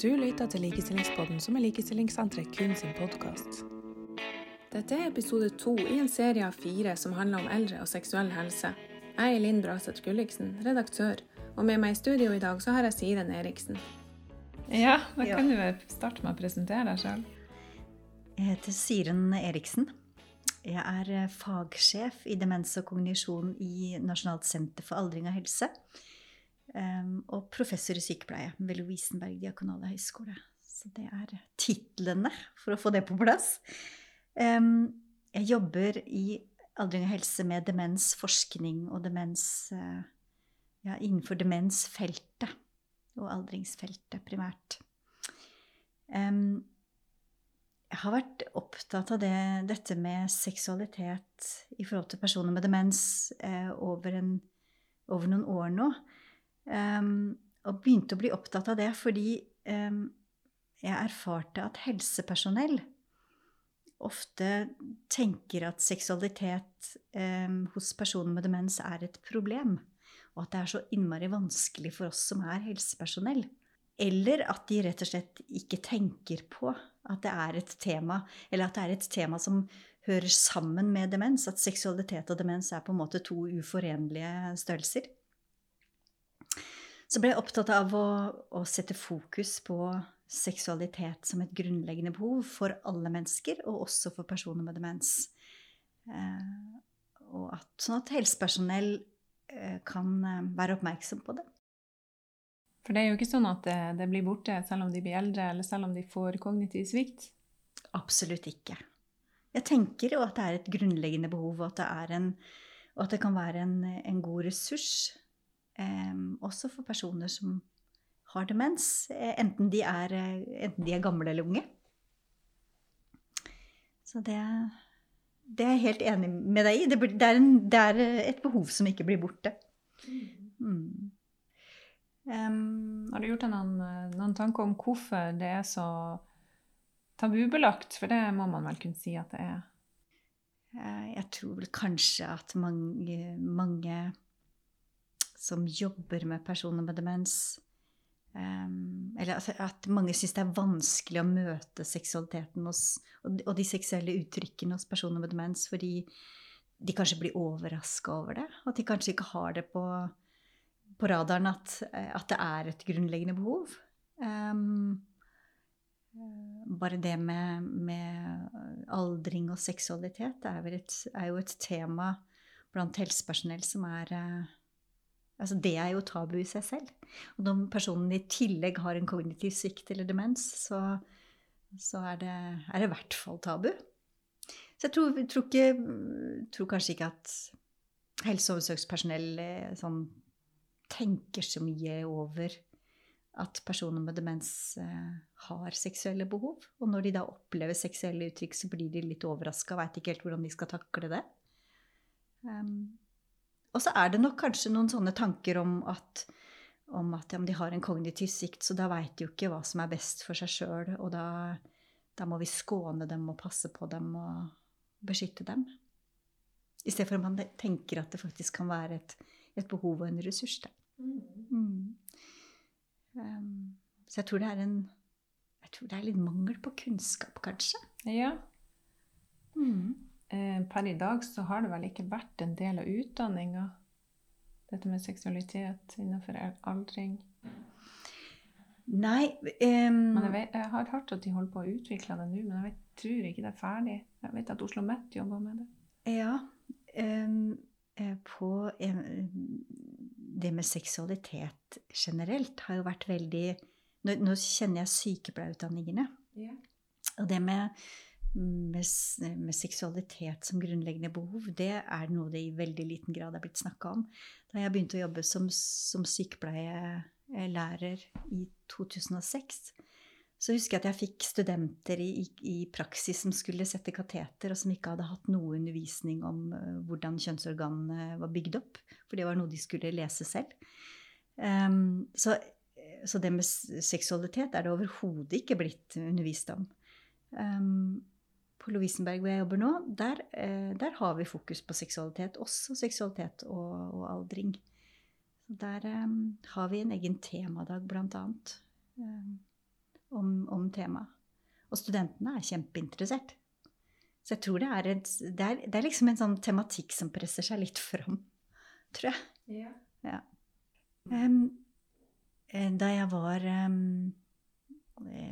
Du lytter til Likestillingspodden, som er Likestillingssenteret kun sin podkast. Dette er episode to i en serie av fire som handler om eldre og seksuell helse. Jeg er Linn Braseth Gulliksen, redaktør, og med meg i studio i dag så har jeg Siren Eriksen. Ja, da kan du starte med å presentere deg sjøl. Jeg heter Siren Eriksen. Jeg er fagsjef i demens og kognisjon i Nasjonalt senter for aldring og helse. Um, og professor i sykepleie ved Lovisenberg diakonale høgskole. Så det er titlene, for å få det på plass. Um, jeg jobber i aldring og helse med demensforskning og demens uh, ja, innenfor demensfeltet og aldringsfeltet primært. Um, jeg har vært opptatt av det, dette med seksualitet i forhold til personer med demens uh, over, en, over, noen år nå. Um, og begynte å bli opptatt av det fordi um, jeg erfarte at helsepersonell ofte tenker at seksualitet um, hos personer med demens er et problem. Og at det er så innmari vanskelig for oss som er helsepersonell. Eller at de rett og slett ikke tenker på at det er et tema, eller at det er et tema som hører sammen med demens. At seksualitet og demens er på en måte to uforenlige størrelser. Så ble jeg opptatt av å, å, sette fokus på seksualitet som et grunnleggende behov for alle mennesker, og også for personer med demens. Eh, og at, sånn at helsepersonell eh, kan eh, være oppmerksom på det. For det er jo ikke sånn at det, det blir borte selv om de blir eldre, eller selv om de får kognitiv svikt? Absolutt ikke. Jeg tenker jo at det er et grunnleggende behov, og at det, en, og at det kan være en, en god ressurs også for personer som har demens, eh, enten de er, eh, enten de er gamle eller unge. Så det, det, er jeg helt enig med deg i. Det, det, er en, det, er et behov som ikke blir borte. Mm. Um, har du gjort deg noen, noen tanker om hvorfor det er så tabubelagt? For det må man vel kunne si at det er? Eh, jeg tror vel kanskje at mange, mange som jobber med personer med demens um, Eller altså, at mange syns det er vanskelig å møte seksualiteten hos, og, de seksuelle uttrykkene hos personer med demens fordi de kanskje blir overraska over det. At de kanskje ikke har det på, på radaren at, at, det er et grunnleggende behov. Um, bare det med, med, aldring og seksualitet er, et, er, jo et tema blant helsepersonell som er uh, Altså, det er jo tabu i seg selv. Og når personen i tillegg har en kognitiv svikt eller demens, så, så er, det, i hvert fall tabu. Så jeg tror, tror, ikke, tror kanskje ikke at helse- og omsorgspersonell eh, sånn, tenker så mye over at personer med demens eh, har seksuelle behov. Og når de da opplever seksuelle uttrykk, så blir de litt overraska og veit ikke helt hvordan de skal takle det. Um, og så er det nok kanskje noen sånne tanker om at, om at ja, de har en kognitiv sikt, så da veit de jo ikke hva som er best for seg sjøl, og da, da, må vi skåne dem og passe på dem og beskytte dem. I stedet for at man tenker at det faktisk kan være et, et behov og en ressurs. Mm. Um, så jeg tror det er en jeg tror det er litt mangel på kunnskap, kanskje. Ja. Mm. Eh, per i dag så har det vel ikke vært en del av utdanninga, dette med seksualitet innenfor aldring? Nei um... Men jeg, vet, jeg, har hørt at de holder på å utvikle det nå, men jeg vet, tror ikke det er ferdig. Jeg vet at Oslo Met jobber med det. Ja. Um, på um, Det med seksualitet generelt har jo vært veldig Nå, nå kjenner jeg sykepleierutdanningene. Yeah. Og det med med, med, seksualitet som grunnleggende behov, det er noe det i veldig liten grad er blitt snakka om. Da jeg begynte å jobbe som, som sykepleielærer i 2006, så husker jeg at jeg fikk studenter i, i, praksis som skulle sette kateter, og som ikke hadde hatt noe undervisning om uh, hvordan kjønnsorganene var bygd opp. For det var noe de skulle lese selv. Um, så, så, det med seksualitet er det overhodet ikke blitt undervist om. Um, på Lovisenberg hvor jeg jobber nå, der, eh, der, har vi fokus på seksualitet. Også seksualitet og, og aldring. Der um, har vi en egen temadag, blant annet. Um, om, om temaet. Og studentene er kjempeinteressert. Så jeg tror det er, et, det, er, det er, liksom en sånn tematikk som presser seg litt fram, tror jeg. Ja. Ja. Um, da jeg var um,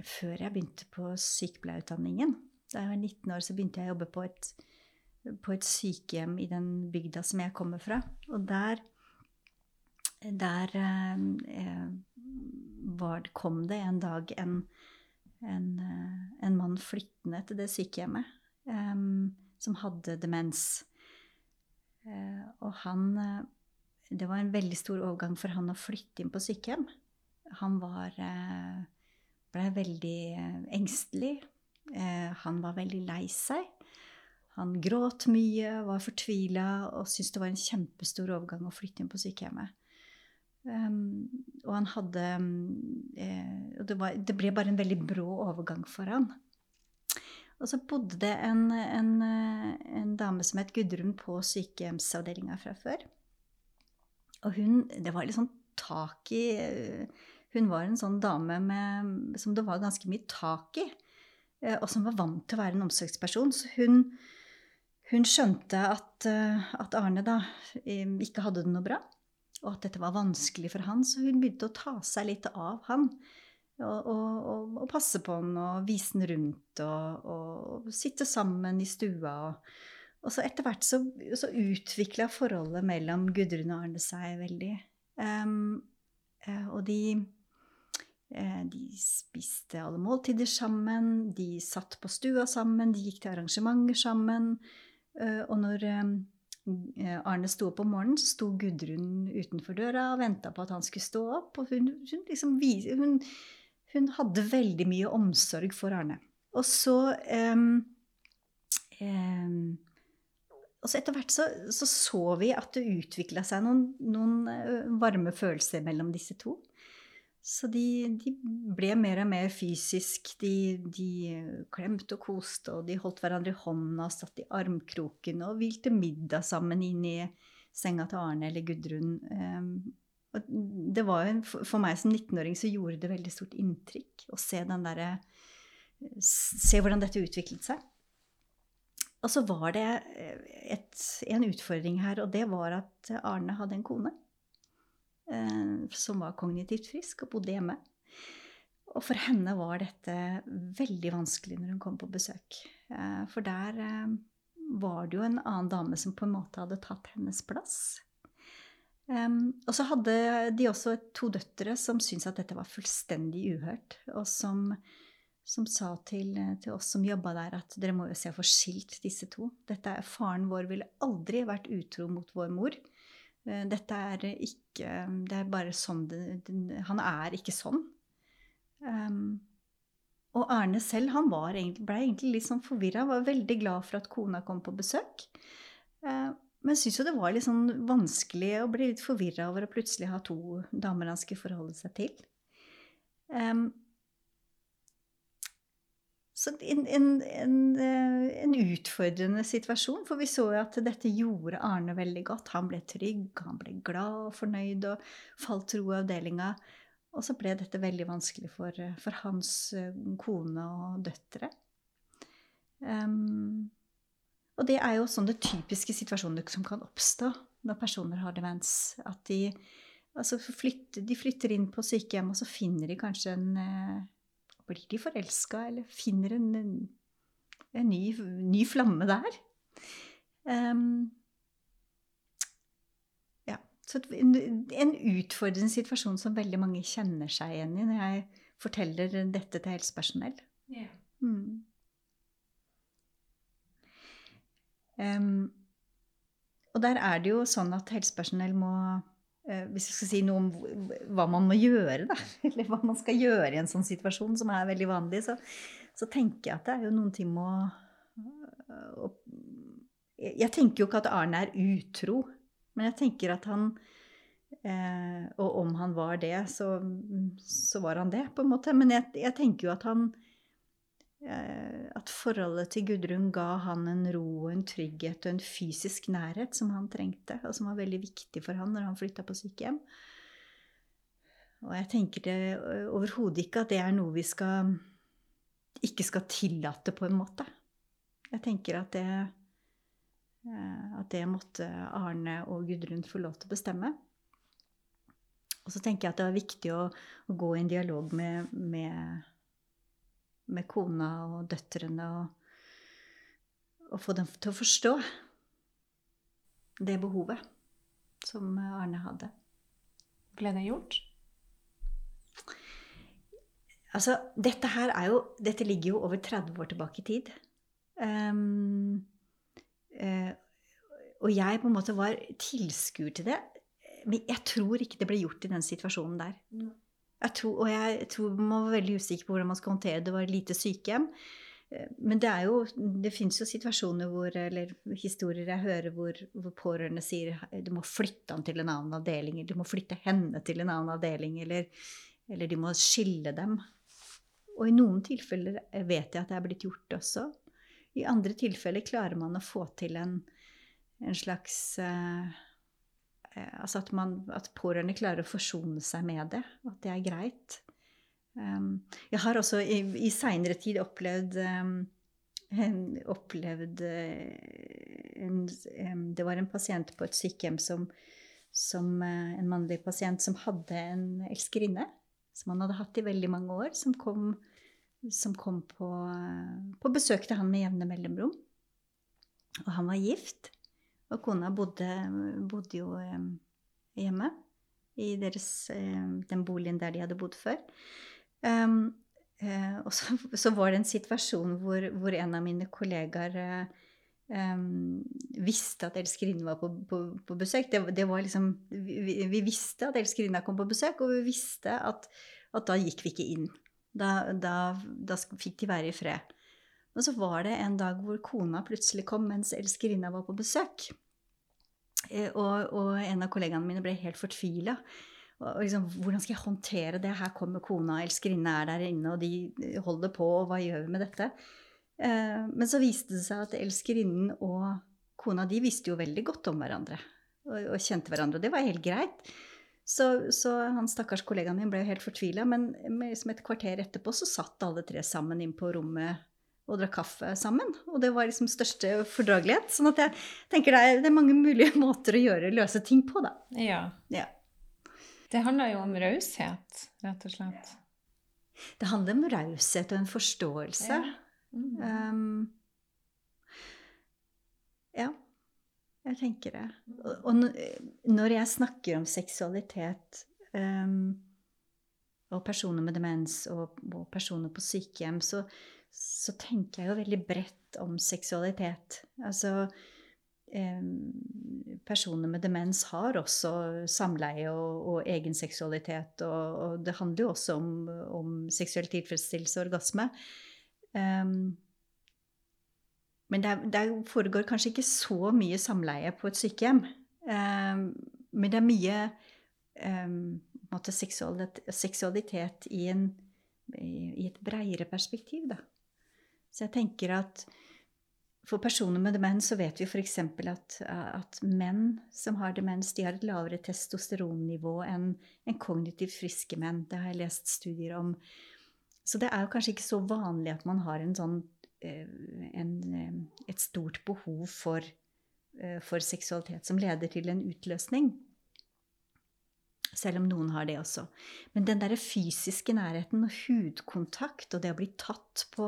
Før jeg begynte på sykepleierutdanningen, da jeg var 19 år, så begynte jeg å jobbe på et, på et sykehjem i den bygda som jeg kommer fra. Og der, der eh, var, kom det en dag en, en, en mann flyttende til det sykehjemmet eh, som hadde demens. Eh, og han uh, Det var en veldig stor overgang for han å flytte inn på sykehjem. Han var uh, ble veldig engstelig. Han var veldig lei seg. Han gråt mye, var fortvila og syntes det var en kjempestor overgang å flytte inn på sykehjemmet. Um, og han hadde um, det, var, det, ble bare en veldig brå overgang for han. Og så bodde det en, en, en dame som het Gudrun på sykehjemsavdelinga fra før. Og hun Det var litt sånn tak i Hun var en sånn dame med, som det var ganske mye tak i, eh, og som var vant til å være en omsorgsperson. Så hun, hun skjønte at, at, Arne da ikke hadde det noe bra, og at dette var vanskelig for han, så hun begynte å ta seg litt av han. Og, og, og, passe på han og vise han rundt og, sitte sammen i stua. Og, og så etter hvert så, så utvikla forholdet mellom Gudrun og Arne seg veldig. Um, og de, de spiste alle måltider sammen, de satt på stua sammen, de gikk til arrangementer sammen. Uh, og når um, Arne sto opp om morgenen, så sto Gudrun utenfor døra og venta på at han skulle stå opp. Og hun, hun liksom hun, hun hadde veldig mye omsorg for Arne. Og så um, um, og så etter hvert så, så, så vi at det utvikla seg noen, noen, varme følelser mellom disse to. Så de, de, ble mer og mer fysisk. De, de, klemte og koste, og de holdt hverandre i hånda og satt i armkroken og hvilte middag sammen inn i senga til Arne eller Gudrun. Um, det var jo, For meg som 19-åring så gjorde det veldig stort inntrykk å se, der, se hvordan dette utviklet seg. Og så var det et, en utfordring her, og det var at Arne hadde en kone eh, som var kognitivt frisk og bodde hjemme. Og for henne var dette veldig vanskelig når hun kom på besøk. Eh, for der eh, var det jo en annen dame som på en måte hadde tatt hennes plass. Um, og så hadde de også to døtre som syntes at dette var fullstendig uhørt, og som, som sa til, til, oss som jobba der, at dere må jo se å få skilt disse to. Dette er, faren vår ville aldri vært utro mot vår mor. Uh, dette er ikke Det er bare sånn det, Han er ikke sånn. Um, og Arne selv han var, ble egentlig litt sånn forvirra, var veldig glad for at kona kom på besøk. Uh, men syntes jo det var litt sånn vanskelig å bli litt forvirra over å plutselig ha to damer han skulle forholde seg til. Um, så en, en, en, eh, en, utfordrende situasjon, for vi så jo at dette gjorde Arne veldig godt. Han ble trygg, han ble glad og fornøyd og falt ro i avdelinga. Og så ble dette veldig vanskelig for, for hans eh, kone og døtre. Um, og det er jo sånne typiske situasjoner som kan oppstå når personer har demens. At de, altså flytter, de flytter inn på sykehjem, og så finner de kanskje en eh, Blir de forelska, eller finner en, en, ny, ny, flamme der? Um, ja. Så en, en, utfordrende situasjon som veldig mange kjenner seg igjen i når jeg forteller dette til helsepersonell. Yeah. Mm. Um, og der er det jo sånn at helsepersonell må Hvis jeg skal si noe om hva man må gjøre, da, eller hva man skal gjøre i en sånn situasjon, som er veldig vanlig, så, så tenker jeg at det er jo noen ting med å, å, Jeg tenker jo ikke at Arne er utro, men jeg tenker at han eh, Og om han var det, så, så, var han det, på en måte. Men jeg, jeg tenker jo at han Eh, at forholdet til Gudrun ga han en ro og en trygghet og en fysisk nærhet som han trengte, og som var veldig viktig for han når han flytta på sykehjem. Og jeg tenker det overhodet ikke at det er noe vi skal ikke skal tillate, på en måte. Jeg tenker at det at det måtte Arne og Gudrun få lov til å bestemme. Og så tenker jeg at det er viktig å, å gå i en dialog med, med, med kona og døtrene og, og, få dem til å forstå det behovet som Arne hadde. Ble det gjort? Altså, dette her er jo Dette ligger jo over 30 år tilbake i tid. Um, uh, og jeg på en måte var tilskuer til det. Men jeg tror ikke det ble gjort i den situasjonen der. Jeg tror, og jeg tror man var veldig usikker på hvordan man skal håndtere det. Det var lite sykehjem. Men det er jo, det fins jo situasjoner hvor, eller historier jeg hører hvor, hvor, pårørende sier du må flytte han til en annen avdeling, eller du må flytte henne til en annen avdeling, eller, eller de må skille dem. Og i noen tilfeller vet jeg at det er blitt gjort også. I andre tilfeller klarer man å få til en, en slags uh, Altså at, man, at pårørende klarer å forsone seg med det, at det er greit. Um, jeg har også i, i seinere tid opplevd um, en, opplevd uh, en, um, Det var en pasient på et sykehjem som, som uh, En mannlig pasient som hadde en elskerinne som han hadde hatt i veldig mange år, som kom, som kom på, på besøk til han med jevne mellomrom. Og han var gift. Og kona bodde, bodde jo hjemme i deres, den boligen der de hadde bodd før. Um, og så, så, var det en situasjon hvor, hvor en av mine kollegaer um, visste at elskerinnen var på, på, på besøk. Det, det, var liksom, vi, vi visste at elskerinna kom på besøk, og vi visste at, at da gikk vi ikke inn. Da, da, da, fikk de være i fred. Men så var det en dag hvor kona plutselig kom mens elskerinna var på besøk. Eh, og, og en av kollegaene mine ble helt fortvila. Liksom, hvordan skal jeg håndtere det? Her kommer kona, elskerinna er der inne, og de holder på, og hva gjør vi med dette? Eh, men så viste det seg at elskerinnen og kona de visste jo veldig godt om hverandre. Og, og kjente hverandre, og det var helt greit. Så, så han stakkars kollegaen min ble jo helt fortvila, men liksom et kvarter etterpå så satt alle tre sammen inn på rommet og drakk kaffe sammen. Og det var liksom største fordragelighet. Sånn at jeg tenker det er, det er mange mulige måter å gjøre løse ting på, da. Ja. ja. Det handler jo om raushet, rett og slett. Det handler om raushet og en forståelse. Ja. Mm. Um, ja, jeg tenker det. Og, og, når jeg snakker om seksualitet um, og personer med demens og, og personer på sykehjem, så, så, tenker jeg jo veldig bredt om seksualitet. Altså personer med demens har også samleie og, og egen seksualitet. Og, og, det handler jo også om, om seksuell tilfredsstillelse og orgasme. Um, men det, foregår kanskje ikke så mye samleie på et sykehjem. Um, men det er mye um, seksualitet, seksualitet i, en, i, et breiere perspektiv, da. Så jeg tenker at for personer med demens så vet vi f.eks. At, at menn som har demens, de har et lavere testosteronnivå enn en kognitivt friske menn. Det har jeg lest studier om. Så det er jo kanskje ikke så vanlig at man har en sånn, eh, en, eh, et stort behov for, eh, for seksualitet som leder til en utløsning. Selv om noen har det også. Men den derre fysiske nærheten og hudkontakt og det å bli tatt på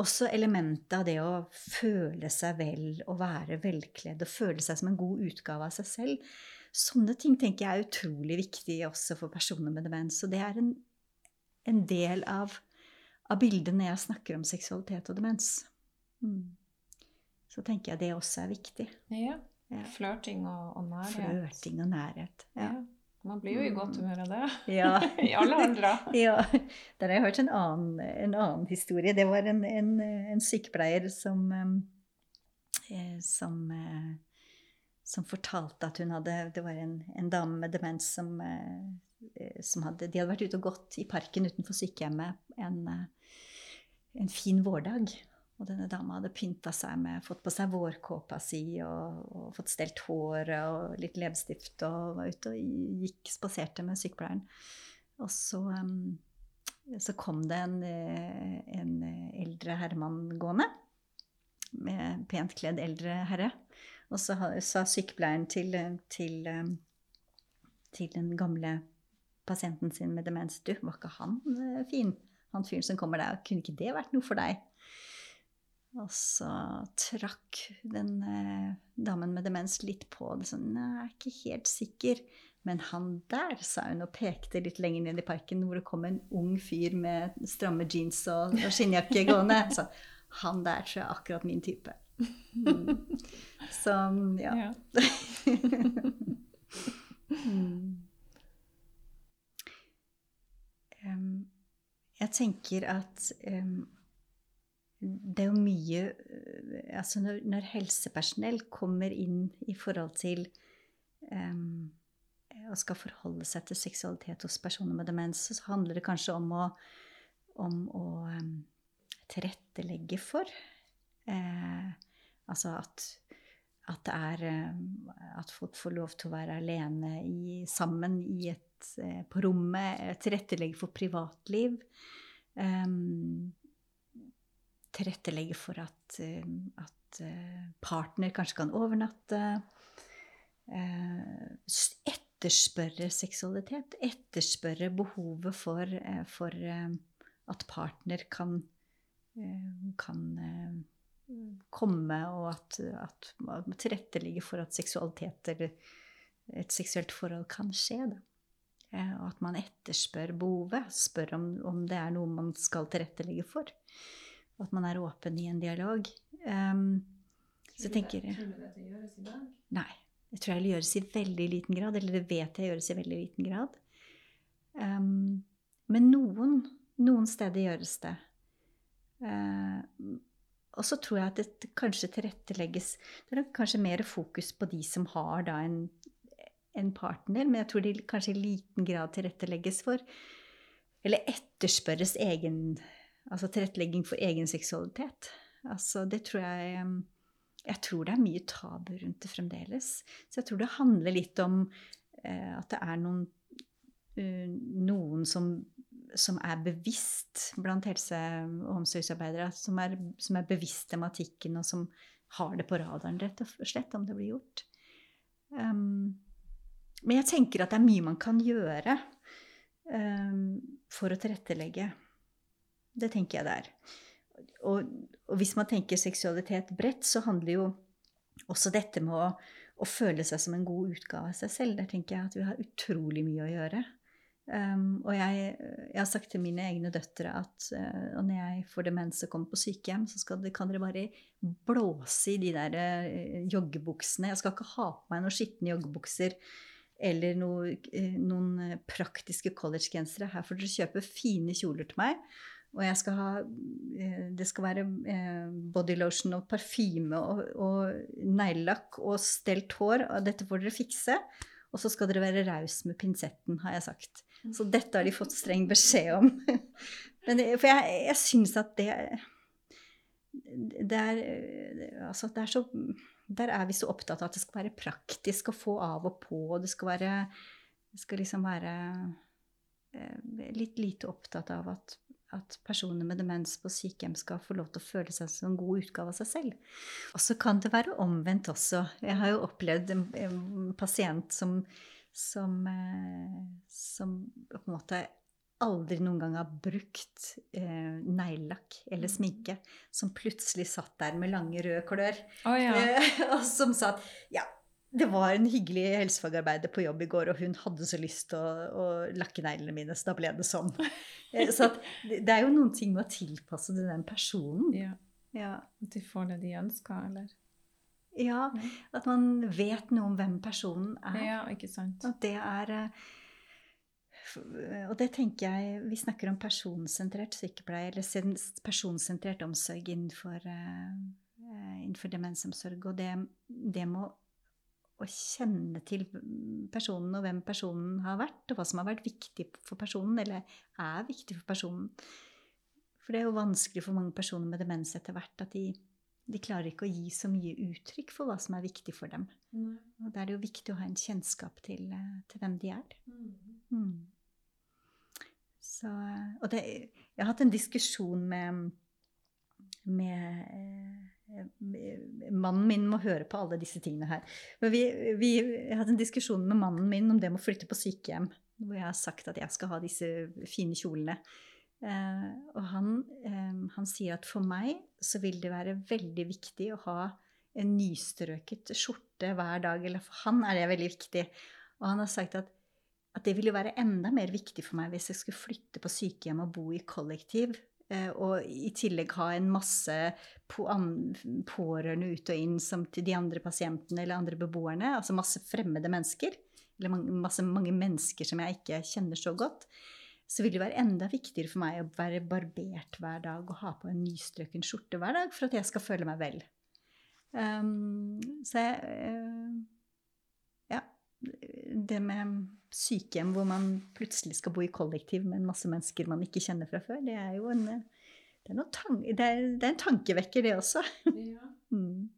også elementet av det å føle seg vel og være velkledd og føle seg som en god utgave av seg selv. Sånne ting tenker jeg er utrolig viktig også for personer med demens. Og det er en, en del av, av, bildet når jeg snakker om seksualitet og demens. Mm. Så tenker jeg det også er viktig. Ja. ja. Flørting og, og, nærhet. Flørting og nærhet. ja. ja. Man blir jo i godt mm. humør av det. Ja. I alle aldre. ja. Der har jeg hørt en annen, en annen historie. Det var en, en, en sykepleier som, eh, som, eh, som fortalte at hun hadde Det var en, en dame med demens som, eh, som hadde De hadde vært ute og gått i parken utenfor sykehjemmet en, en fin vårdag. Og denne dama hadde pynta seg med Fått på seg vårkåpa si og, og fått stelt håret og litt leppestift og var ute og gikk spaserte med sykepleieren. Og så, um, så kom det en, en eldre herremann gående. Med pent kledd eldre herre. Og så sa sykepleieren til, til, til den gamle pasienten sin med demens Du, var ikke han fin? Han fyren som kommer der. Kunne ikke det vært noe for deg? Og så trakk den eh, damen med demens litt på det sånn Jeg er ikke helt sikker. Men han der, sa hun og pekte litt lenger ned i parken, hvor det kom en ung fyr med stramme jeans og, og skinnjakke gående. Så han der tror jeg er akkurat min type. Mm. Så ja. ja. mm. um, jeg tenker at um, det er jo mye eh, Altså når, når, helsepersonell kommer inn i forhold til um, og skal forholde seg til seksualitet hos personer med demens, så handler det kanskje om å, om å um, tilrettelegge for eh, Altså at, at, det er um, At folk får lov til å være alene i, sammen i et, eh, på rommet. Tilrettelegge for privatliv. Um, tilrettelegge for at, eh, at eh, partner kanskje kan overnatte. Eh, etterspørre seksualitet. Etterspørre behovet for, for at partner kan, kan komme, og at, at man tilrettelegger for at seksualitet eller et seksuelt forhold kan skje. Da. Og at man etterspør behovet. Spør om, om det er noe man skal tilrettelegge for og at man er åpen i en dialog. Um, så jeg tenker Tror du dette gjøres i dag? Nei. Jeg tror det gjøres i veldig liten grad. Eller det vet jeg gjøres i veldig liten grad. Um, men noen, noen steder gjøres det. Uh, og så tror jeg at det kanskje tilrettelegges Det er kanskje mer fokus på de som har da en, en partner, men jeg tror det kanskje i liten grad tilrettelegges for Eller etterspørres egen Altså tilrettelegging for egen seksualitet. Altså, det tror jeg Jeg tror det er mye tabu rundt det fremdeles. Så jeg tror det handler litt om eh, at det er noen, uh, noen som, som, er bevisst blant helse- og omsorgsarbeidere, som er, som er bevisst tematikken, og som har det på radaren, rett og slett, om det blir gjort. Um, men jeg tenker at det er mye man kan gjøre um, for å tilrettelegge. Det tenker jeg det er. Og, og, hvis man tenker seksualitet bredt, så handler jo også dette med å, å, føle seg som en god utgave av seg selv. Der tenker jeg at vi har utrolig mye å gjøre. Um, og jeg, jeg, har sagt til mine egne døtre at uh, når jeg får demens og kommer på sykehjem, så det, kan dere bare blåse i de der uh, joggebuksene. Jeg skal ikke ha på meg noen skitne joggebukser eller noe, uh, noen praktiske collegegensere. Her får dere kjøpe fine kjoler til meg. Og jeg skal ha eh, Det skal være body bodylotion og parfyme og, og neglelakk og stelt hår. Og dette får dere fikse. Og så skal dere være raus med pinsetten, har jeg sagt. Så dette har de fått streng beskjed om. Men, for jeg, jeg syns at det det er, altså det er så, Der er vi så opptatt av at det skal være praktisk å få av og på. Og det skal være Det skal liksom være eh, litt lite opptatt av at at personer med demens på sykehjem skal få lov til å føle seg som en god utgave av seg selv. Og så kan det være omvendt også. Jeg har jo opplevd en, en pasient som, som, eh, som, på en måte aldri noen gang har brukt eh, neglelakk eller mm. sminke, som plutselig satt der med lange, røde klør, oh, ja. eh, og som sa at ja, det var en hyggelig helsefagarbeider på jobb i går, og hun hadde så lyst til å, å lakke neglene mine, så da ble det sånn. Så så det er jo noen ting med å tilpasse det den personen. Ja. ja. At de får det de ønsker, eller? Ja, at man vet noe om hvem personen er. Ja, ikke sant. At det er eh, Og det tenker jeg Vi snakker om personsentrert sykepleie, eller personsentrert omsorg innenfor, uh, innenfor demensomsorg. Og det, det må å kjenne til personen og hvem personen har vært, og hva som har vært viktig for personen, eller er viktig for personen. For det er jo vanskelig for mange personer med demens etter hvert at de, de klarer ikke å gi så mye uttrykk for hva som er viktig for dem. Og da er det jo viktig å ha en kjennskap til, eh, til hvem de er. Mm. Så, og det, jeg har hatt en diskusjon med, med, eh, med Mannen min må høre på alle disse tingene her. Men vi, vi, hatt en diskusjon med mannen min om det med å flytte på sykehjem. Hvor jeg har sagt at jeg skal ha disse fine kjolene. Eh, og han, eh, han sier at for meg så vil det være veldig viktig å ha en nystrøket skjorte hver dag. Eller for han er det veldig viktig. Og han har sagt at at det ville være enda mer viktig for meg hvis jeg skulle flytte på sykehjem og bo i kollektiv. Eh, og i tillegg ha en masse pårørende ut og inn som til de andre pasientene eller andre beboerne. Altså masse fremmede mennesker. Eller masse, mange mennesker som jeg ikke kjenner så godt. Så vil det være enda viktigere for meg å være barbert hver dag og ha på en nystrøken skjorte hver dag for at jeg skal føle meg vel. Um, så jeg uh, Ja. Det med sykehjem hvor man plutselig skal bo i kollektiv med en masse mennesker man ikke kjenner fra før, det er jo en, det er, det er, det er en tankevekker, det også. Ja. Mm.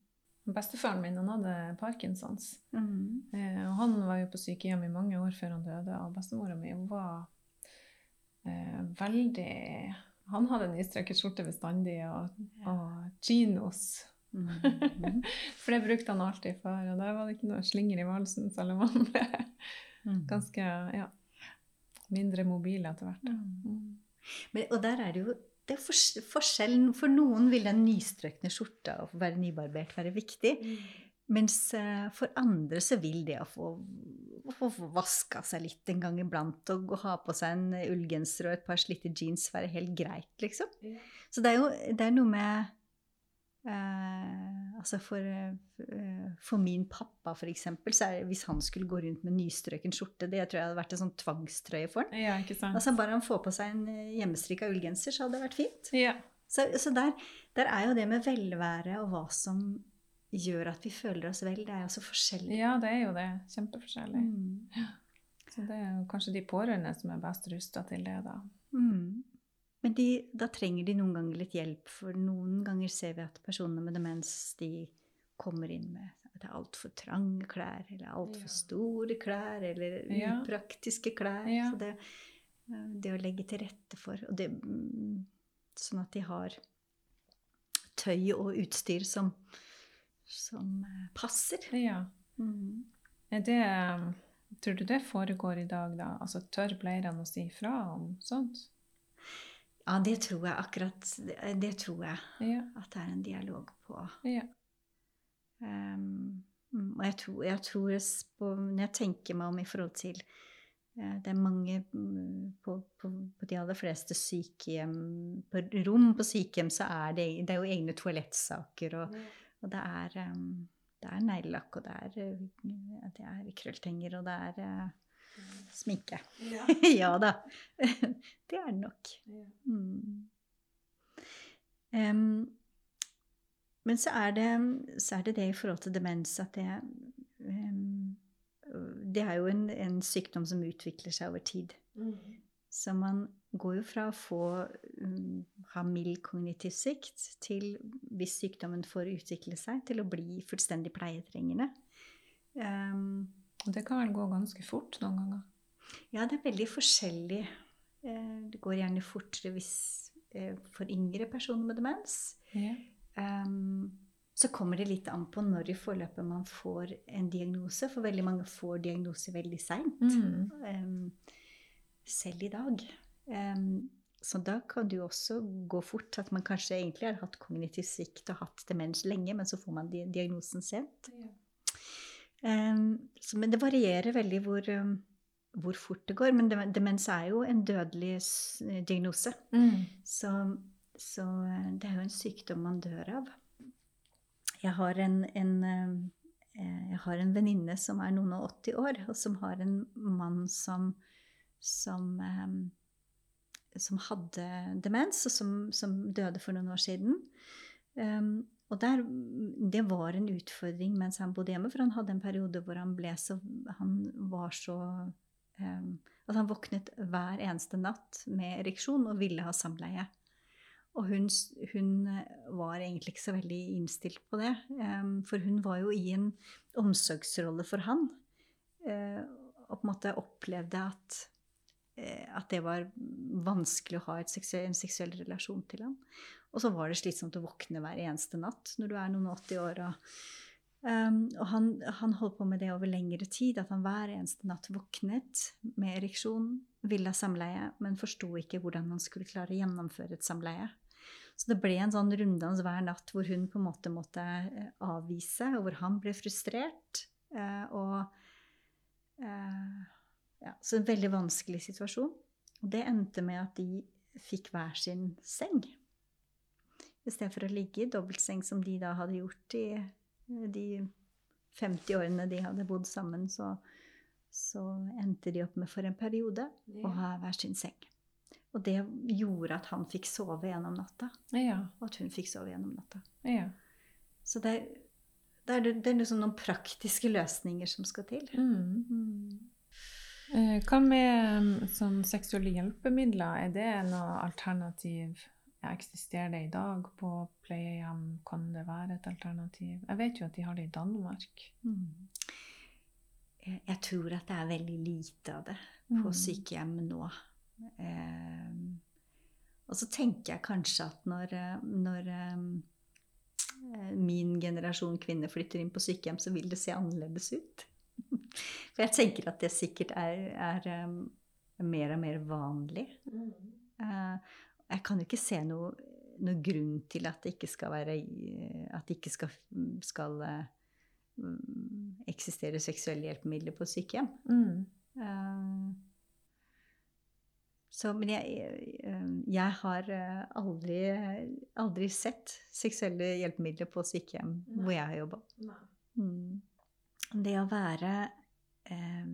Bestefaren min han hadde parkinsons. Mm. Eh, og han var jo på sykehjem i mange år før han døde. Og bestemora mi var eh, veldig Han hadde nystrekket skjorte bestandig og, og chinos Mm. For det brukte han alltid for, og der var det ikke noe slinger i valsen, selv om han ble mm. Ganske ja, mindre mobile etter hvert. Mm. mm. Men, og der er det jo det er forskjellen. For noen vil den nystrøkne skjorta og være nybarbert være viktig. Mm. Mens uh, for andre så vil det å få, å få vaska seg litt en gang iblant og ha på seg en ullgenser og et par slitte jeans være helt greit, liksom. Så det er jo det er noe med Eh, altså for, eh, for, min pappa, for eksempel, så er, hvis han skulle gå rundt med nystrøken skjorte Det tror jeg hadde vært en sånn tvangstrøye for han. Ja. Altså Bare han får på seg en eh, hjemmestrikka ullgenser, så hadde det vært fint. Ja. Så, så der, der, er jo det med velvære og hva som gjør at vi føler oss vel, det er jo så forskjellig. Ja, det er jo det. Kjempeforskjellig. Mm. Så det er jo kanskje de pårørende som er best rusta til det, da. Mm. Men de, da trenger de noen ganger litt hjelp, for noen ganger ser vi at personer med demens de kommer inn med at det er altfor trange klær, eller altfor ja. store klær, eller ja. upraktiske klær. Ja. Så det, eh, det, å legge til rette for og det, mm, Sånn at de har tøy og utstyr som, som eh, passer. Ja. Mm. Det Tror du det foregår i dag, da? Altså tør pleierne å si fra om sånt? Ja, det tror jeg akkurat. Det, det tror jeg. Ja. At det er en dialog på. Ja. Um, og jeg tror, jeg tror på, Når jeg tenker meg om i forhold til uh, Det er mange um, på, på, på, de aller fleste sykehjem På rom på sykehjem så er det, det er jo egne toalettsaker, og, og det er um, det er neglelakk, og det er, det er krølltenger, og det er uh, Sminke. Ja, ja da. det er det nok. Mm. Um, men så er, det, så er, det, det i forhold til demens at det um, Det er jo en, en, sykdom som utvikler seg over tid. Mm. Så man går jo fra å få um, ha mild kognitiv sikt til, hvis sykdommen får utvikle seg, til å bli fullstendig pleietrengende. Um, det kan vel gå ganske fort noen ganger? Ja, det er veldig forskjellig. Eh, det går gjerne fortere hvis, eh, for yngre personer med demens. Ja. Um, så kommer det litt an på når i forløpet man får en diagnose. For veldig mange får diagnose veldig seint. Mm. Um, selv i dag. Um, så da kan det jo også gå fort at man kanskje egentlig har hatt kognitiv svikt og hatt demens lenge, men så får man diagnosen sent. Ja. Så, men det varierer veldig hvor, hvor, fort det går. Men demens er jo en dødelig diagnose. Mm. Så, så, eh, det er jo en sykdom man dør av. Jeg har en, en eh, jeg har en venninne som er noen og 80 år, og som har en mann som, som, som hadde demens, og som, som, døde for noen år siden. Og der, det var en utfordring mens han bodde hjemme, for han hadde en periode hvor han ble så Han var så eh, At han våknet hver eneste natt med ereksjon og ville ha samleie. Og hun, hun eh, var egentlig ikke så veldig innstilt på det. em, For hun var jo i en omsorgsrolle for han. eh, Og på en måte opplevde at, at det var vanskelig å ha seksuell, en seksuell relasjon til han. Og så var det slitsomt å våkne hver eneste natt når du er noen og 80 år. Og, um, og han, han holdt på med det over lengre tid, at han hver eneste natt våknet med ereksjon, ville ha samleie, men forsto ikke hvordan han skulle klare å gjennomføre et samleie. Så det ble en sånn runddans hver natt hvor hun på en måte måtte eh, avvise, og hvor han ble frustrert. Uh, Og eh, ja, Så en veldig vanskelig situasjon. Og det endte med at de fikk hver sin seng. I stedet for å ligge i dobbeltseng som de da hadde gjort i eh, de 50 årene de hadde bodd sammen, så, så endte de opp med for en periode å ha hver sin seng. Og det gjorde at han fikk sove gjennom natta, Ja. og at hun fikk sove gjennom natta. ja. Så det, det, er, det er liksom noen praktiske løsninger som skal til. Mm. Mm. Eh, Hva med um, sånn seksuelle hjelpemidler? Er det noe alternativ? Ja, eksisterer det i dag på pleiehjem? Kan det være et alternativ? Jeg vet jo at de har det i Danmark. Mm. Jeg, tror at det er veldig lite av det på Mm. sykehjem nå. Eh, og så tenker jeg kanskje at når, når eh, min generasjon kvinner flytter inn på sykehjem, så vil det se annerledes ut. For jeg tenker at det sikkert er, er um, mer og mer vanlig. Eh, jeg kan jo ikke se noe, noe grunn til at det ikke skal være At det ikke skal, skal eh, mm, eksistere seksuelle hjelpemidler på sykehjem. Mm. Uh, Så, men jeg, eh, jeg har eh, aldri, aldri sett seksuelle hjelpemidler på sykehjem Nei. hvor jeg har jobba. Mm. Det å være eh,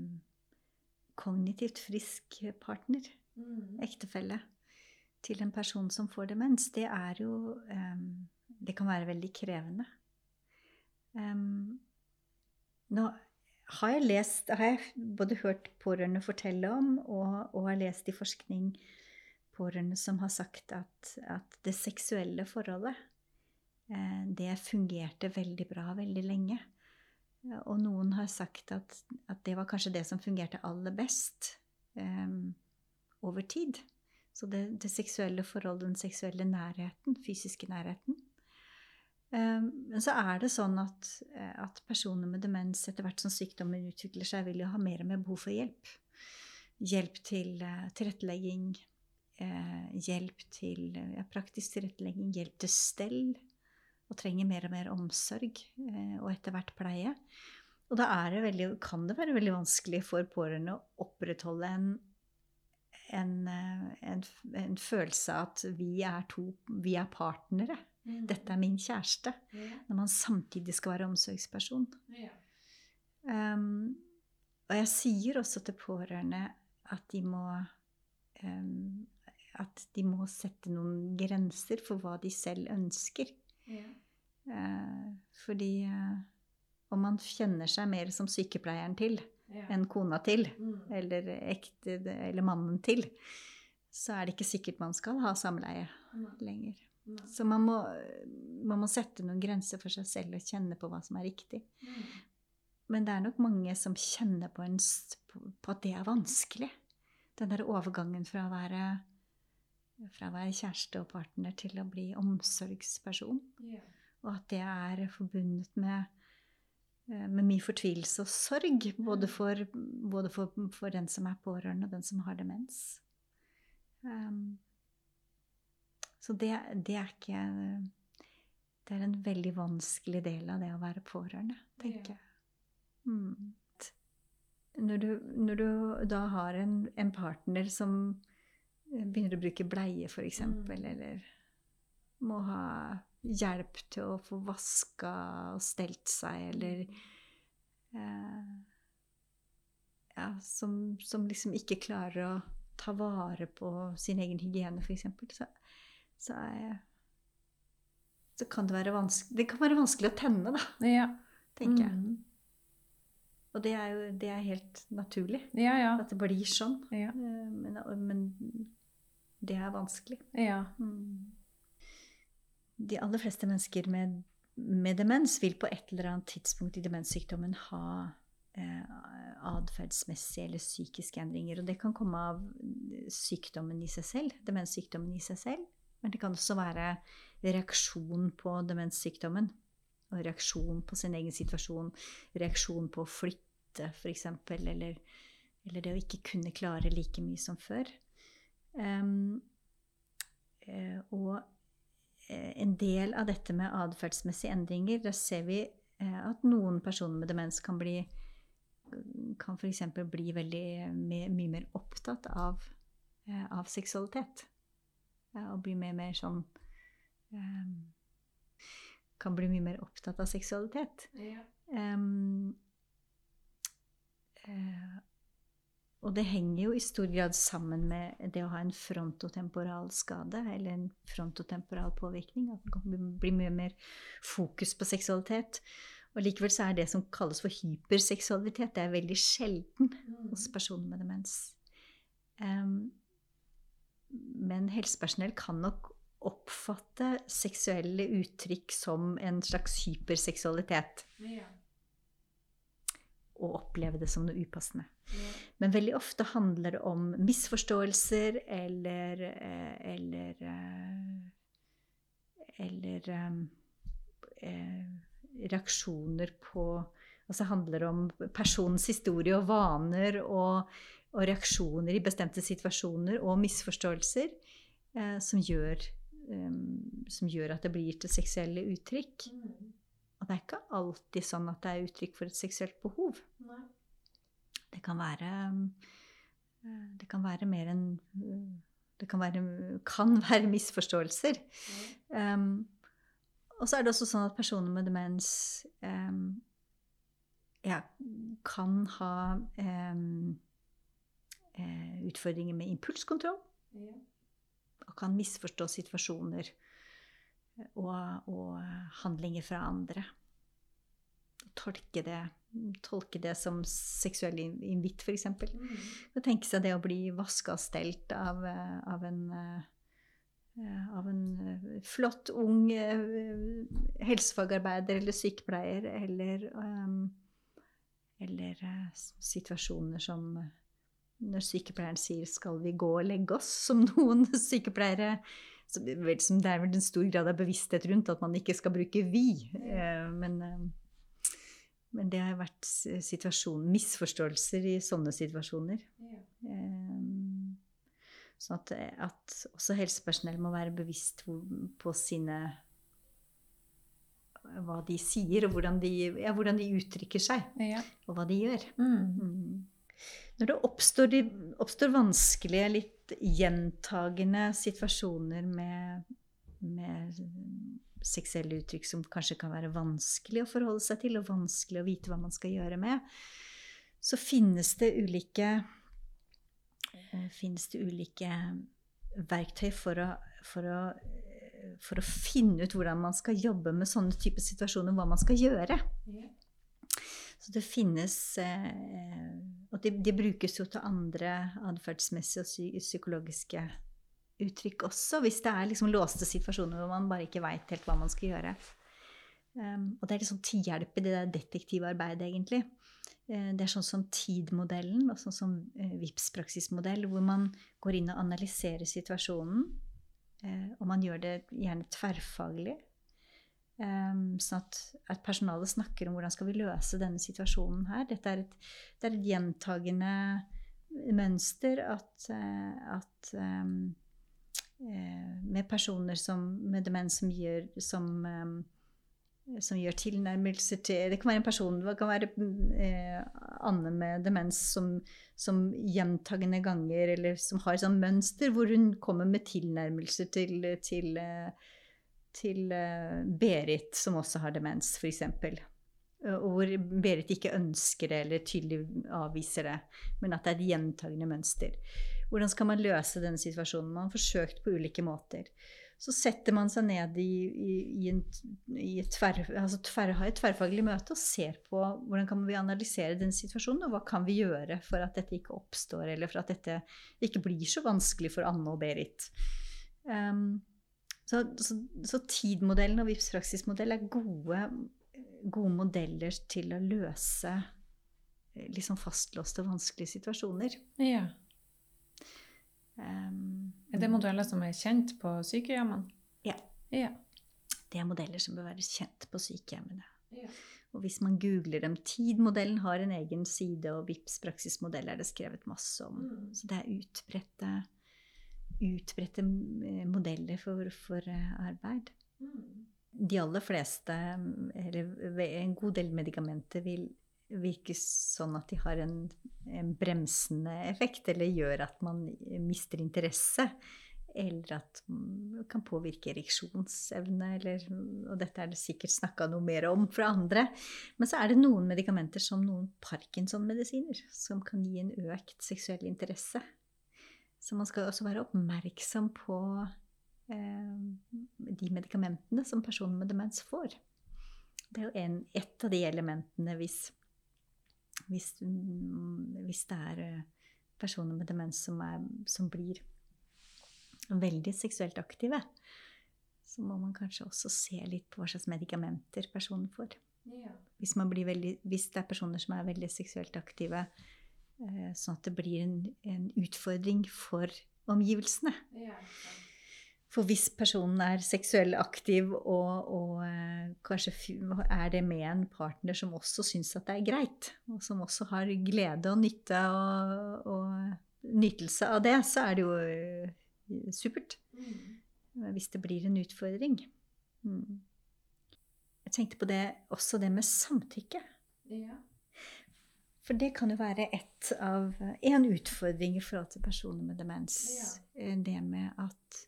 kognitivt frisk partner, Mm. ektefelle, til en person som får demens, det er jo eh, Det kan være veldig krevende. Em, nå har jeg lest har jeg både hørt pårørende fortelle om, og, og har lest i forskning pårørende som har sagt at, at det seksuelle forholdet, eh, det fungerte veldig bra veldig lenge. Og noen har sagt at, at det var kanskje det som fungerte aller best um, over tid. Så det, det seksuelle forholdet, den seksuelle nærheten, fysiske nærheten. Eh, Men så er det sånn at, eh, at personer med demens etter hvert som sykdommen utvikler seg, vil jo ha mer og mer behov for hjelp. Hjelp til uh, tilrettelegging, uh, hjelp til uh, praktisk tilrettelegging, hjelp til stell. Og trenger mer og mer omsorg, eh, og etter hvert pleie. Og da er det veldig, kan det være veldig vanskelig for pårørende å opprettholde en, en, eh, en, en følelse av at vi er to, vi er partnere. Dette er min kjæreste. Når man samtidig skal være omsorgsperson. Um, og jeg sier også til pårørende at de må um, At de må sette noen grenser for hva de selv ønsker. Eh, fordi eh, om man kjenner seg mer som sykepleieren til enn kona til, eller, ekte, eller mannen til, så er det ikke sikkert man skal ha samleie lenger. Så man må, man må sette noen grenser for seg selv og kjenne på hva som er riktig. Men det er nok mange som kjenner på, en, på at det er vanskelig. Den der overgangen fra å være, fra å være kjæreste og partner til å bli omsorgsperson. Og at det er forbundet med, eh, med mye fortvilelse og sorg. Både, for, både for, for den som er pårørende, og den som har demens. Um, så det, det er ikke Det er en veldig vanskelig del av det å være pårørende, tenker jeg. Mm. Når, du, når du da har en, en partner som begynner å bruke bleie, f.eks., Mm. eller må ha hjelp til å få vaska og stelt seg, eller eh, ja, som, som liksom ikke klarer å ta vare på sin egen hygiene, f.eks., så, så, er, så kan det være vanskelig Det kan være vanskelig å tenne, da, Ja. tenker jeg. Mm. Og det er jo det er helt naturlig Ja, ja. at det blir sånn. Eh, Men, men det er vanskelig. ja. Mm. de aller fleste mennesker med, med, demens vil på et eller annet tidspunkt i demenssykdommen ha eh, atferdsmessige eller psykiske endringer. Og det kan komme av sykdommen i seg selv, demenssykdommen i seg selv. Men det kan også være reaksjon på demenssykdommen. Og reaksjon på sin egen situasjon. Reaksjon på å flytte, f.eks. Eller, eller det å ikke kunne klare like mye som før. Um, og Eh, en del av dette med atferdsmessige endringer, da ser vi eh, at noen personer med demens kan bli kan f.eks. bli veldig mye, mer opptatt av, eh, av seksualitet. Og bli mer, mer sånn Kan bli mye mer opptatt av seksualitet. Ja. Um, og det henger jo i stor grad sammen med det å ha en frontotemporal skade, eller en frontotemporal påvirkning. At det kan bli mye mer fokus på seksualitet. Og likevel så er det som kalles for hyperseksualitet, det er veldig sjelden hos mm. personer med demens. Um, men helsepersonell kan nok oppfatte seksuelle uttrykk som en slags hyperseksualitet. Ja å oppleve det som noe upassende. Men veldig ofte handler det om misforståelser eller eh, Eller, eh, eller eh, reaksjoner på Altså handler det om personens historie og vaner og, og, reaksjoner i bestemte situasjoner og misforståelser eh, som, gjør, som, gjør, at det blir til seksuelle uttrykk. Og det er ikke alltid sånn at det er uttrykk for et seksuelt behov. Nei. Det kan være eh, Det kan være mer enn Det kan være, kan være misforståelser. Um, og så er det også sånn at personer med demens um, ja, kan ha um, utfordringer med impulskontroll. Ja. Og kan misforstå situasjoner og, og handlinger fra andre. Tolke det, tolke det som seksuell invitt, f.eks. Mm. Tenke seg det å bli vaska og stelt av, av, en, av en flott, ung helsefagarbeider eller sykepleier, eller, eller situasjoner som når sykepleieren sier 'skal vi gå og legge oss', som noen sykepleiere så, vel, som Det er vel en stor grad av bevissthet rundt at man ikke skal bruke 'vi'. Eh, men, eh, men, det har vært misforståelser i sånne situasjoner. Ja. Sånn at, at, også helsepersonell må være bevisst på sine hva de sier, og hvordan de, ja, hvordan de uttrykker seg. Ja. Og hva de gjør. Mm. Mm. Når det oppstår, oppstår, vanskelige, litt gjentagende situasjoner med, med, seksuelle uttrykk som kanskje kan være vanskelig å forholde seg til, og vanskelig å vite hva man skal gjøre med, så finnes det ulike, eh, finnes det ulike verktøy for å, for å for å finne ut hvordan man skal jobbe med sånne typer situasjoner, hva man skal gjøre. Yeah. Så det finnes eh, Og de, de, brukes jo til andre atferdsmessige og psykologiske uttrykk også, hvis det er liksom låste situasjoner hvor man bare ikke veit helt hva man skal gjøre. Um, og det er liksom til hjelp i det der detektivarbeidet, egentlig. Uh, det er sånn som TID-modellen og sånn som uh, VIPS-praksismodell, hvor man går inn og analyserer situasjonen. Og man gjør det gjerne tverrfaglig. Um, sånn at, at, personalet snakker om hvordan skal vi løse denne situasjonen her. Dette er et, det er et gjentagende mønster at, uh, at um, uh, med personer som, med demens som gjør, som, um, som gjør tilnærmelser til Det kan være en person, det kan være uh, Anne med demens som, som gjentagende ganger, eller som har et sånt mønster hvor hun kommer med tilnærmelser til, til til eh, Berit, som også har demens, f.eks. Eh, og hvor Berit ikke ønsker det eller tydelig avviser det, men at det er et gjentagende mønster. Hvordan skal man løse denne situasjonen? Man har forsøkt på ulike måter. Så setter man seg ned i, i, i, en, i et, tver, altså tver, et tverrfaglig møte og ser på hvordan kan vi analysere den situasjonen, og hva kan vi gjøre for at dette ikke oppstår, eller for at dette ikke blir så vanskelig for Anne og Berit. Um, Så, så, så tid-modellen og VIPS praksismodell er gode, gode modeller til å løse eh, liksom fastlåste, vanskelige situasjoner. Ja. Um, Er det modeller som er kjent på sykehjemmene? Ja. Ja. Det er modeller som bør være kjent på sykehjemmene. Ja. Og hvis man googler dem Tid-modellen har en egen side, og VIPS praksismodell er det skrevet masse om. Mm. Så det er utbredte, utbredte eh, modeller for, for eh, arbeid. Mm. De aller fleste, eller en god del medikamenter, vil virke sånn at de har en, en bremsende effekt, eller gjør at man mister interesse. Eller at det kan påvirke ereksjonsevne, eller Og dette er det sikkert snakka noe mer om fra andre. Men så er det noen medikamenter, som noen Parkinson-medisiner, som kan gi en økt seksuell interesse. Så man skal også være oppmerksom på eh, de medikamentene som personer med demens får. Det er jo en, et av de elementene hvis, hvis, mm, hvis det er eh, personer med demens som, er, som blir veldig seksuelt aktive, så må man kanskje også se litt på hva slags medikamenter personen får. Ja. Hvis, man blir veldig, hvis det er personer som er veldig seksuelt aktive, sånn at det blir en, en utfordring for omgivelsene. For hvis personen er seksuell aktiv, og, og eh, kanskje er det med en partner som også syns at det er greit, og som også har glede og nytte og, og nytelse av det, så er det jo eh, supert. Mm. Hvis det blir en utfordring. Mm. Jeg tenkte på det, også det med samtykke. Ja. For det kan jo være et av, en utfordring i forhold til personer med demens. Ja. Eh, Det med at,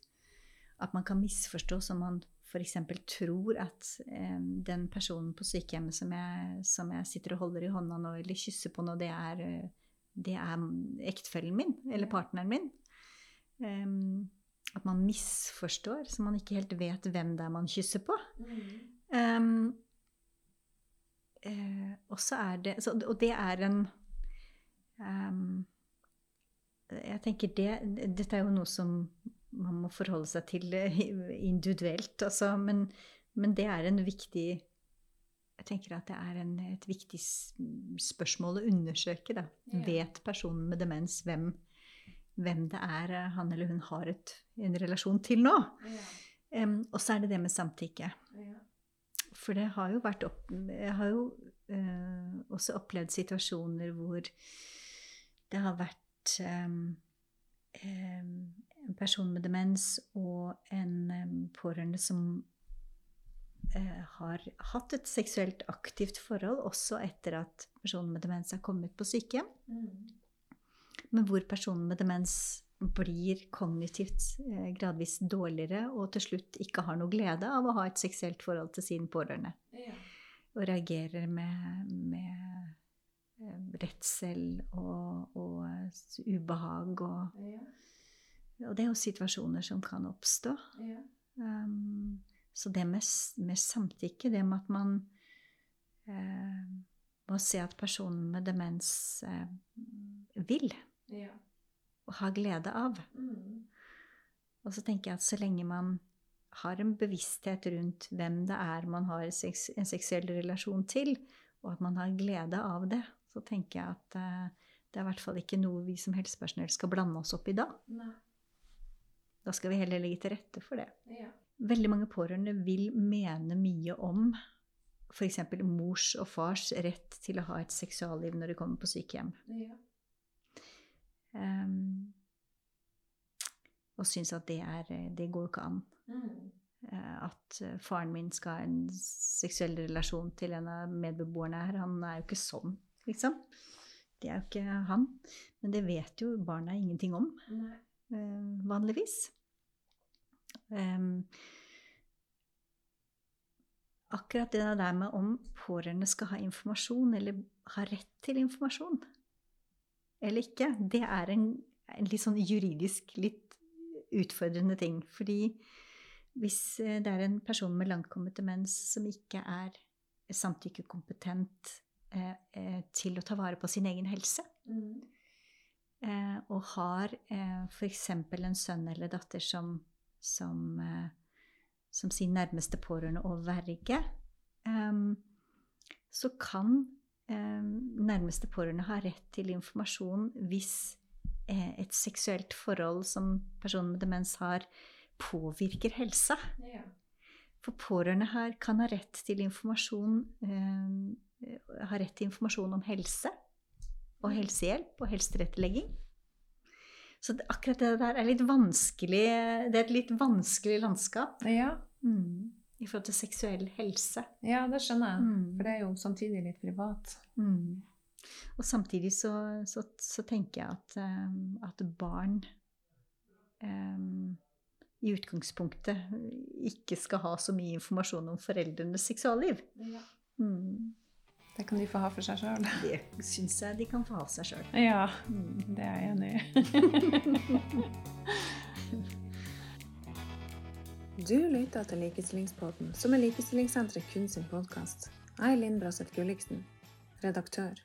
at man kan misforstå som man f.eks. tror at eh, den personen på sykehjemmet som jeg, som jeg sitter og holder i hånda nå, eller kysser på nå, det er, eh, det er ektefellen min, eller partneren min. Um, at man misforstår, så man ikke helt vet hvem det er man kysser på. Mm. Um, det så, Og det er en um, Jeg tenker det Dette er jo noe som man må forholde seg til eh, individuelt, altså, men, men det er en viktig Jeg tenker at det er en, et viktig spørsmål å undersøke. Da. Ja. Vet personen med demens hvem, hvem det er eh, han eller hun har et, en relasjon til nå? Ja. Um, og så er det det med samtykke. Ja. For det har jo vært opp, Jeg har jo også opplevd situasjoner hvor det har vært en person med demens og en pårørende som eh, har hatt et seksuelt aktivt forhold også etter at personen med demens er kommet på sykehjem, Mm. men hvor personen med demens blir kognitivt eh, gradvis dårligere og til slutt ikke har noe glede av å ha et seksuelt forhold til sin pårørende Ja. Og reagerer med, med eh, redsel og, og ubehag. Og, Ja. og det er jo situasjoner som kan oppstå. Ja. Um, så det med, med samtykke, det med at man eh, må se at personen med demens eh, vil Ja. og har glede av. Mm. Og så tenker jeg at så lenge man har en bevissthet rundt hvem det er man har en seksuell relasjon til, og at man har glede av det, så tenker jeg at uh, det er i hvert fall ikke noe vi som helsepersonell skal blande oss opp i da. Nei. Da skal vi heller legge til rette for det. Ja. Veldig mange pårørende vil mene mye om f.eks. mors og fars rett til å ha et seksualliv når de kommer på sykehjem. Ja. Um, og syns at det er Det går ikke an. Mm. Eh, At eh, faren min skal ha en seksuell relasjon til en av medbeboerne her. Han er jo ikke sånn, liksom. Det er jo ikke han. Men det vet jo barna ingenting om, eh, vanligvis. Um, akkurat det der med om pårørende skal ha informasjon, eller ha rett til informasjon, eller ikke, det er en, en litt sånn juridisk litt utfordrende ting. Fordi hvis eh, det er en person med langtkommet demens som ikke er samtykkekompetent eh, eh, til å ta vare på sin egen helse, Mm. eh, og har eh, f.eks. en sønn eller datter som, som eh, som sin nærmeste pårørende og verge, um, så kan um, nærmeste pårørende ha rett til informasjon hvis et seksuelt forhold som personen med demens har, påvirker helsa. Ja. For pårørende her kan ha rett til informasjon, eh, ha rett til informasjon om helse og helsehjelp og helsetilrettelegging. Så det, akkurat det der er litt vanskelig Det er et litt vanskelig landskap Ja. mm, i forhold til seksuell helse. ja, det skjønner jeg. Mm. For det er jo samtidig litt privat. Mm. Og samtidig så, så, så tenker jeg at, um, at barn um, i utgangspunktet ikke skal ha så mye informasjon om foreldrenes seksualliv. Mm. Det kan de få ha for seg sjøl. Det syns jeg de kan få ha seg sjøl. Ja, Mm. det er jeg enig i. Du lytter til Likestillingspodden, som er Likestillingssenteret kun sin podkast. Jeg er Linn Braseth Gulliksen, redaktør.